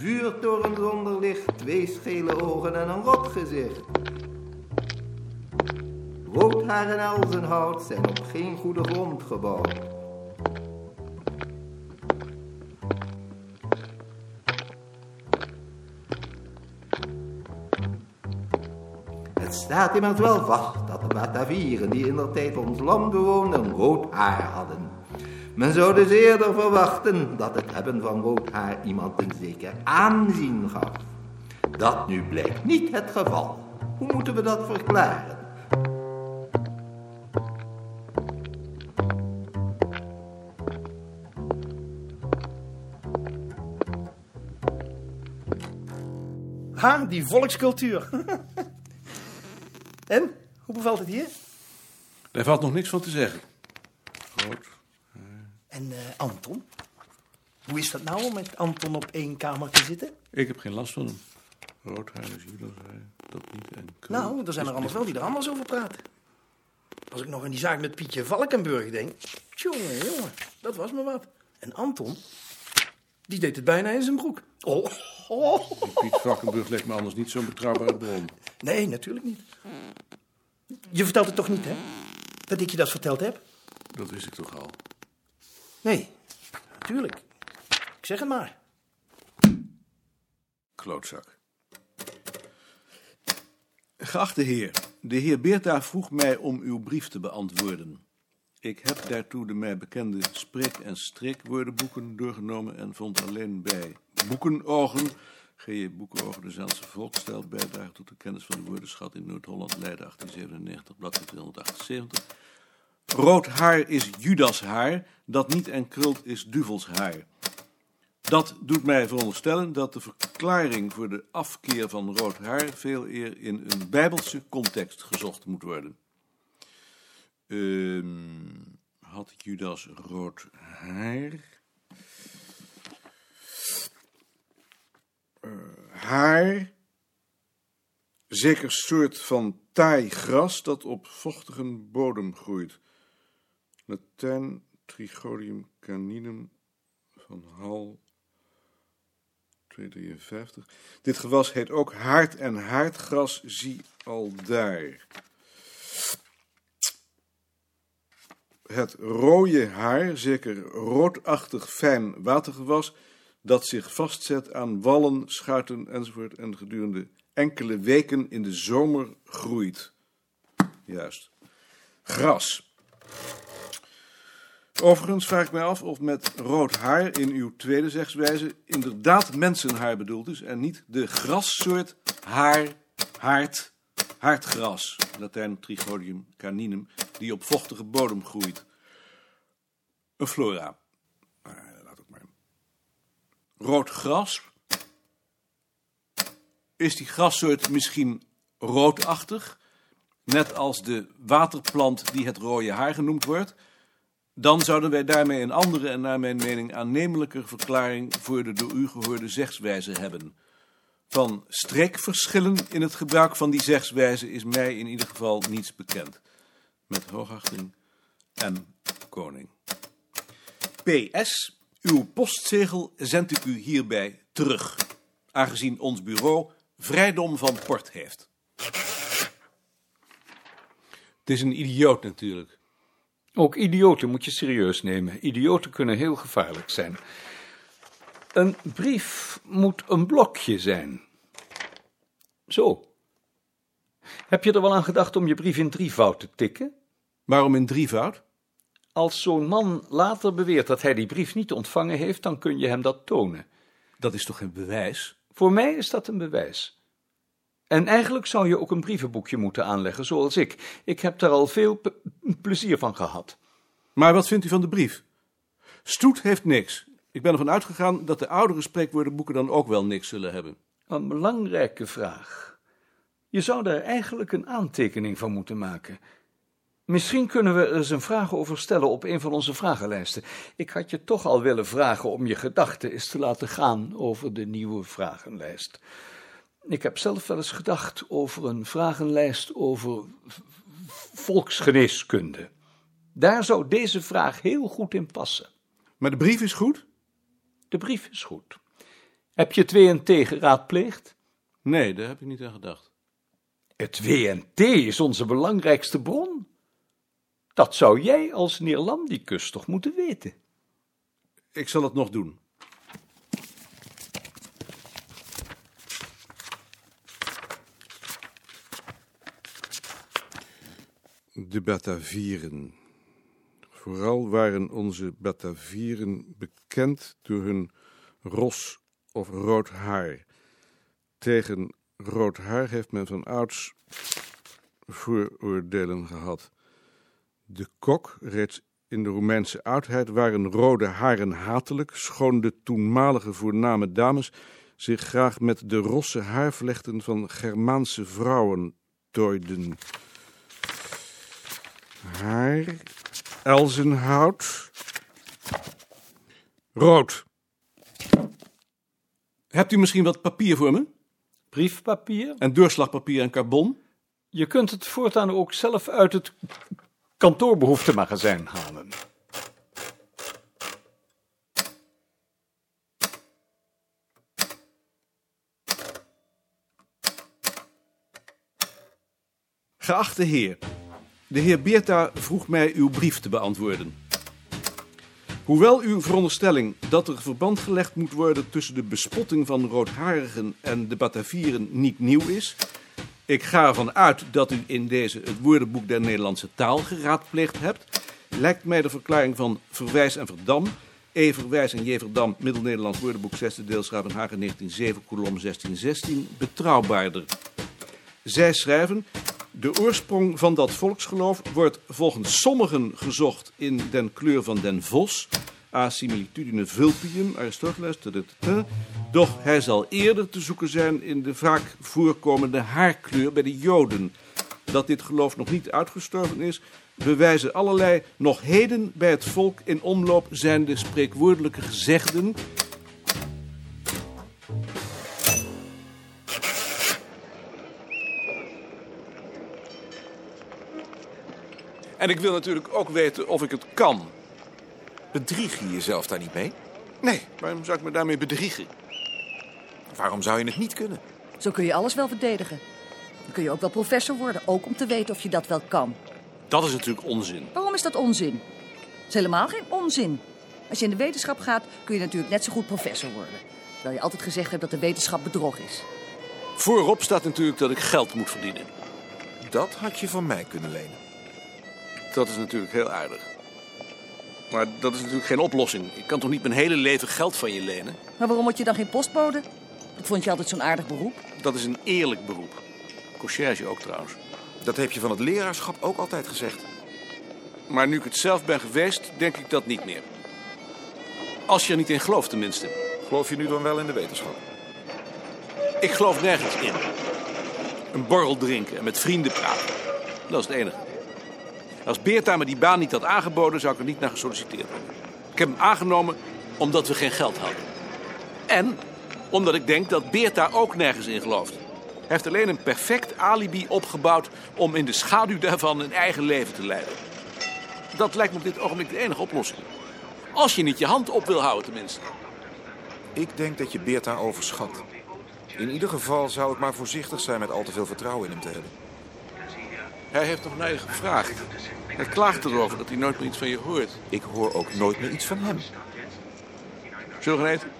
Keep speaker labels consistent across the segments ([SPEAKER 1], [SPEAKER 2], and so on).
[SPEAKER 1] vuurtoren zonder licht, twee schele ogen en een rot gezicht. Roodhaar en elzenhout zijn op geen goede grond gebouwd. Het staat immers wel vast dat de Batavieren die in der tijd ons land bewoonden rood haar hadden. Men zou dus eerder verwachten dat het hebben van rood haar iemand een zeker aanzien gaf. Dat nu blijkt niet het geval. Hoe moeten we dat verklaren?
[SPEAKER 2] Ha, die volkscultuur. en, hoe bevalt het hier?
[SPEAKER 3] Daar valt nog niks van te zeggen. Rood.
[SPEAKER 2] En eh, Anton? Hoe is dat nou om met Anton op één kamer te zitten?
[SPEAKER 3] Ik heb geen last van hem. Rood haar is dat niet. En krul
[SPEAKER 2] Nou, er zijn er anders wel die er anders over praten. Als ik nog aan die zaak met Pietje Valkenburg denk. Jongen, jongen, dat was me wat. En Anton, die deed het bijna in zijn broek. Oh, oh.
[SPEAKER 3] Piet Valkenburg lijkt me anders niet zo'n betrouwbare bron.
[SPEAKER 2] Nee, natuurlijk niet. Je vertelt het toch niet, hè? Dat ik je dat verteld heb?
[SPEAKER 3] Dat wist ik toch al.
[SPEAKER 2] Nee, natuurlijk. Ik zeg het maar.
[SPEAKER 3] Klootzak. Geachte heer, de heer Beerta vroeg mij om uw brief te beantwoorden. Ik heb daartoe de mij bekende spreek- en streekwoordenboeken doorgenomen en vond alleen bij boekenogen, G.J. Boekenogen, de Zaanse volksstijl, bijdrage tot de kennis van de woordenschat in Noord-Holland, Leiden 1897, bladzijde 278. Rood haar is Judas haar, dat niet en krult is duvels haar. Dat doet mij veronderstellen dat de verklaring voor de afkeer van rood haar veel eer in een bijbelse context gezocht moet worden. Ehm, had Judas rood haar? Eh, haar, zeker soort van taai gras dat op vochtige bodem groeit. Latijn Trigodium caninum van Hal 253. Dit gewas heet ook haard en haardgras, zie al daar. Het rode haar, zeker roodachtig fijn watergewas, dat zich vastzet aan wallen, schuiten enzovoort en gedurende enkele weken in de zomer groeit. Juist. Gras. Overigens vraag ik mij af of met rood haar in uw tweede zegswijze inderdaad mensenhaar bedoeld is en niet de grassoort haar, haard, haardgras, Latijn Trigodium caninum, die op vochtige bodem groeit. Een flora. Maar, laat het maar. Rood gras. Is die grassoort misschien roodachtig, net als de waterplant die het rode haar genoemd wordt? Dan zouden wij daarmee een andere en naar mijn mening aannemelijker verklaring voor de door u gehoorde zegswijze hebben. Van streekverschillen in het gebruik van die zegswijze is mij in ieder geval niets bekend. Met hoogachting M. Koning. PS. Uw postzegel zend ik u hierbij terug, aangezien ons bureau vrijdom van port heeft. Het is een idioot natuurlijk.
[SPEAKER 4] Ook idioten moet je serieus nemen. Idioten kunnen heel gevaarlijk zijn. Een brief moet een blokje zijn. Zo. Heb je er wel aan gedacht om je brief in drievoud te tikken?
[SPEAKER 3] Waarom in drievoud?
[SPEAKER 4] Als zo'n man later beweert dat hij die brief niet ontvangen heeft, dan kun je hem dat tonen.
[SPEAKER 3] Dat is toch geen bewijs?
[SPEAKER 4] Voor mij is dat een bewijs. En eigenlijk zou je ook een brievenboekje moeten aanleggen, zoals ik. Ik heb daar al veel plezier van gehad.
[SPEAKER 3] Maar wat vindt u van de brief? Stoet heeft niks. Ik ben ervan uitgegaan dat de oudere spreekwoordenboeken dan ook wel niks zullen hebben.
[SPEAKER 4] Een belangrijke vraag. Je zou daar eigenlijk een aantekening van moeten maken. Misschien kunnen we er eens een vraag over stellen op een van onze vragenlijsten. Ik had je toch al willen vragen om je gedachten eens te laten gaan over de nieuwe vragenlijst. Ik heb zelf wel eens gedacht over een vragenlijst over volksgeneeskunde. Daar zou deze vraag heel goed in passen.
[SPEAKER 3] Maar de brief is goed?
[SPEAKER 4] De brief is goed. Heb je het WNT geraadpleegd?
[SPEAKER 3] Nee, daar heb ik niet aan gedacht.
[SPEAKER 4] Het WNT is onze belangrijkste bron. Dat zou jij als Neerlandicus toch moeten weten?
[SPEAKER 3] Ik zal het nog doen. De Batavieren. Vooral waren onze Batavieren bekend door hun ros of rood haar. Tegen rood haar heeft men van ouds vooroordelen gehad. De kok, reeds in de Romeinse oudheid, waren rode haren hatelijk, schoon de toenmalige voorname dames zich graag met de rosse haarvlechten van Germaanse vrouwen tooiden. Haar, elzenhout, rood. Hebt u misschien wat papier voor me?
[SPEAKER 4] Briefpapier?
[SPEAKER 3] En doorslagpapier en carbon?
[SPEAKER 4] Je kunt het voortaan ook zelf uit het kantoorbehoeftemagazijn halen.
[SPEAKER 3] Geachte heer, de heer Beerta vroeg mij uw brief te beantwoorden. Hoewel uw veronderstelling dat er verband gelegd moet worden tussen de bespotting van roodharigen en de Batavieren niet nieuw is, ik ga ervan uit dat u in deze het woordenboek der Nederlandse taal geraadpleegd hebt, lijkt mij de verklaring van Verwijs en Verdam, E. Verwijs en J. Verdam, Middel-Nederlands woordenboek 6e deel Schravenhagen 1907, kolom 1616, betrouwbaarder. Zij schrijven, de oorsprong van dat volksgeloof wordt volgens sommigen gezocht in den kleur van den vos, a similitudine vulpium, Aristoteles, doch hij zal eerder te zoeken zijn in de vaak voorkomende haarkleur bij de Joden. Dat dit geloof nog niet uitgestorven is, bewijzen allerlei nog heden bij het volk in omloop zijnde spreekwoordelijke gezegden En ik wil natuurlijk ook weten of ik het kan.
[SPEAKER 5] Bedrieg je jezelf daar niet mee?
[SPEAKER 3] Nee, waarom zou ik me daarmee bedriegen?
[SPEAKER 5] Waarom zou je het niet kunnen?
[SPEAKER 6] Zo kun je alles wel verdedigen. Dan kun je ook wel professor worden, ook om te weten of je dat wel kan.
[SPEAKER 3] Dat is natuurlijk onzin.
[SPEAKER 6] Waarom is dat onzin? Het is helemaal geen onzin. Als je in de wetenschap gaat, kun je natuurlijk net zo goed professor worden. Terwijl je altijd gezegd hebt dat de wetenschap bedrog is.
[SPEAKER 3] Voorop staat natuurlijk dat ik geld moet verdienen.
[SPEAKER 5] Dat had je van mij kunnen lenen.
[SPEAKER 3] Dat is natuurlijk heel aardig. Maar dat is natuurlijk geen oplossing. Ik kan toch niet mijn hele leven geld van je lenen?
[SPEAKER 6] Maar waarom word je dan geen postbode? Dat vond je altijd zo'n aardig beroep.
[SPEAKER 3] Dat is een eerlijk beroep. Conciërge ook trouwens.
[SPEAKER 5] Dat heb je van het leraarschap ook altijd gezegd.
[SPEAKER 3] Maar nu ik het zelf ben geweest, denk ik dat niet meer. Als je er niet in gelooft tenminste.
[SPEAKER 5] Geloof je nu dan wel in de wetenschap?
[SPEAKER 3] Ik geloof nergens in. Een borrel drinken en met vrienden praten. Dat is het enige. Als Beerta me die baan niet had aangeboden, zou ik er niet naar gesolliciteerd hebben. Ik heb hem aangenomen omdat we geen geld hadden. En omdat ik denk dat Beerta ook nergens in gelooft. Hij heeft alleen een perfect alibi opgebouwd om in de schaduw daarvan een eigen leven te leiden. Dat lijkt me op dit ogenblik de enige oplossing. Als je niet je hand op wil houden tenminste.
[SPEAKER 5] Ik denk dat je Beerta overschat. In ieder geval zou ik maar voorzichtig zijn met al te veel vertrouwen in hem te hebben.
[SPEAKER 3] Hij heeft nog naar je gevraagd. Hij klaagt erover dat hij nooit meer iets van je hoort.
[SPEAKER 5] Ik hoor ook nooit meer iets van hem.
[SPEAKER 3] Zullen we gaan eten?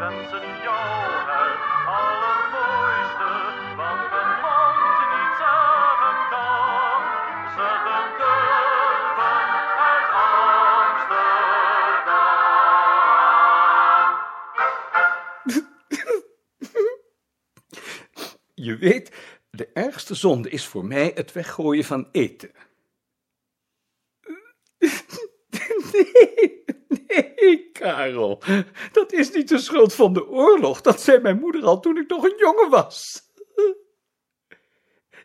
[SPEAKER 7] Wensen jou het allermooiste, wat een land niet zeggen kan. Ze getuigen uit Amsterdam.
[SPEAKER 4] Je weet, de ergste zonde is voor mij het weggooien van eten. Nee, Karel, dat is niet de schuld van de oorlog. Dat zei mijn moeder al toen ik nog een jongen was.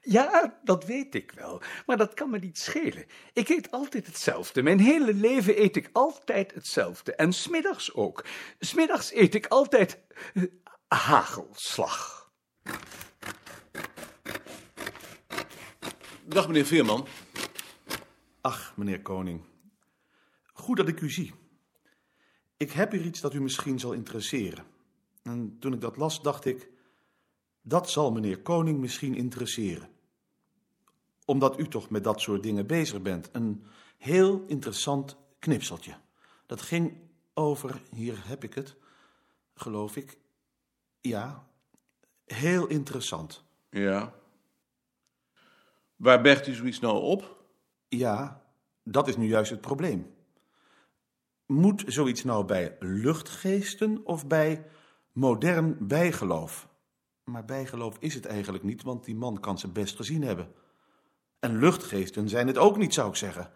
[SPEAKER 4] Ja, dat weet ik wel, maar dat kan me niet schelen. Ik eet altijd hetzelfde. Mijn hele leven eet ik altijd hetzelfde. En smiddags ook. Smiddags eet ik altijd eh, hagelslag.
[SPEAKER 3] Dag, meneer Veerman.
[SPEAKER 8] Ach, meneer Koning. Goed dat ik u zie. Ik heb hier iets dat u misschien zal interesseren. En toen ik dat las, dacht ik... Dat zal meneer Koning misschien interesseren. Omdat u toch met dat soort dingen bezig bent. Een heel interessant knipseltje. Dat ging over... Hier heb ik het, geloof ik. Ja, heel interessant.
[SPEAKER 3] Ja. Waar bergt u zoiets nou op?
[SPEAKER 8] Ja, dat is nu juist het probleem. Moet zoiets nou bij luchtgeesten of bij modern bijgeloof? Maar bijgeloof is het eigenlijk niet, want die man kan ze best gezien hebben. En luchtgeesten zijn het ook niet, zou ik zeggen.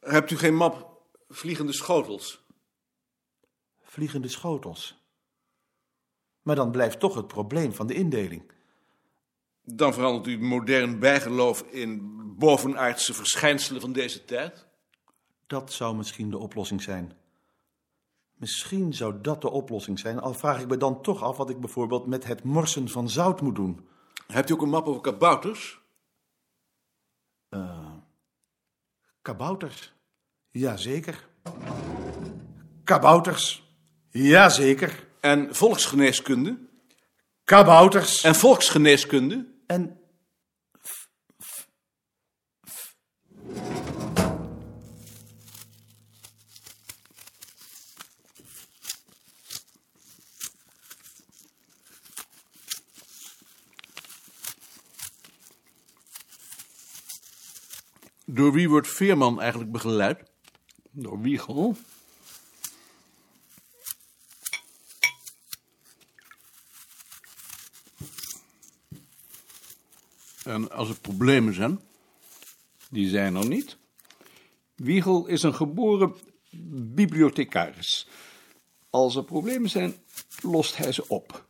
[SPEAKER 3] Hebt u geen map vliegende schotels?
[SPEAKER 8] Vliegende schotels. Maar dan blijft toch het probleem van de indeling.
[SPEAKER 3] Dan verandert u modern bijgeloof in bovenaardse verschijnselen van deze tijd?
[SPEAKER 8] Dat zou misschien de oplossing zijn. Misschien zou dat de oplossing zijn, al vraag ik me dan toch af wat ik bijvoorbeeld met het morsen van zout moet doen.
[SPEAKER 3] Hebt u ook een map over kabouters?
[SPEAKER 8] Kabouters? Jazeker. Kabouters? Jazeker.
[SPEAKER 3] En volksgeneeskunde?
[SPEAKER 8] Kabouters?
[SPEAKER 3] En volksgeneeskunde?
[SPEAKER 8] En
[SPEAKER 3] Door wie wordt Veerman eigenlijk begeleid?
[SPEAKER 4] Door Wiegel?
[SPEAKER 3] En als er problemen zijn?
[SPEAKER 4] Die zijn er niet. Wiegel is een geboren bibliothecaris. Als er problemen zijn, lost hij ze op.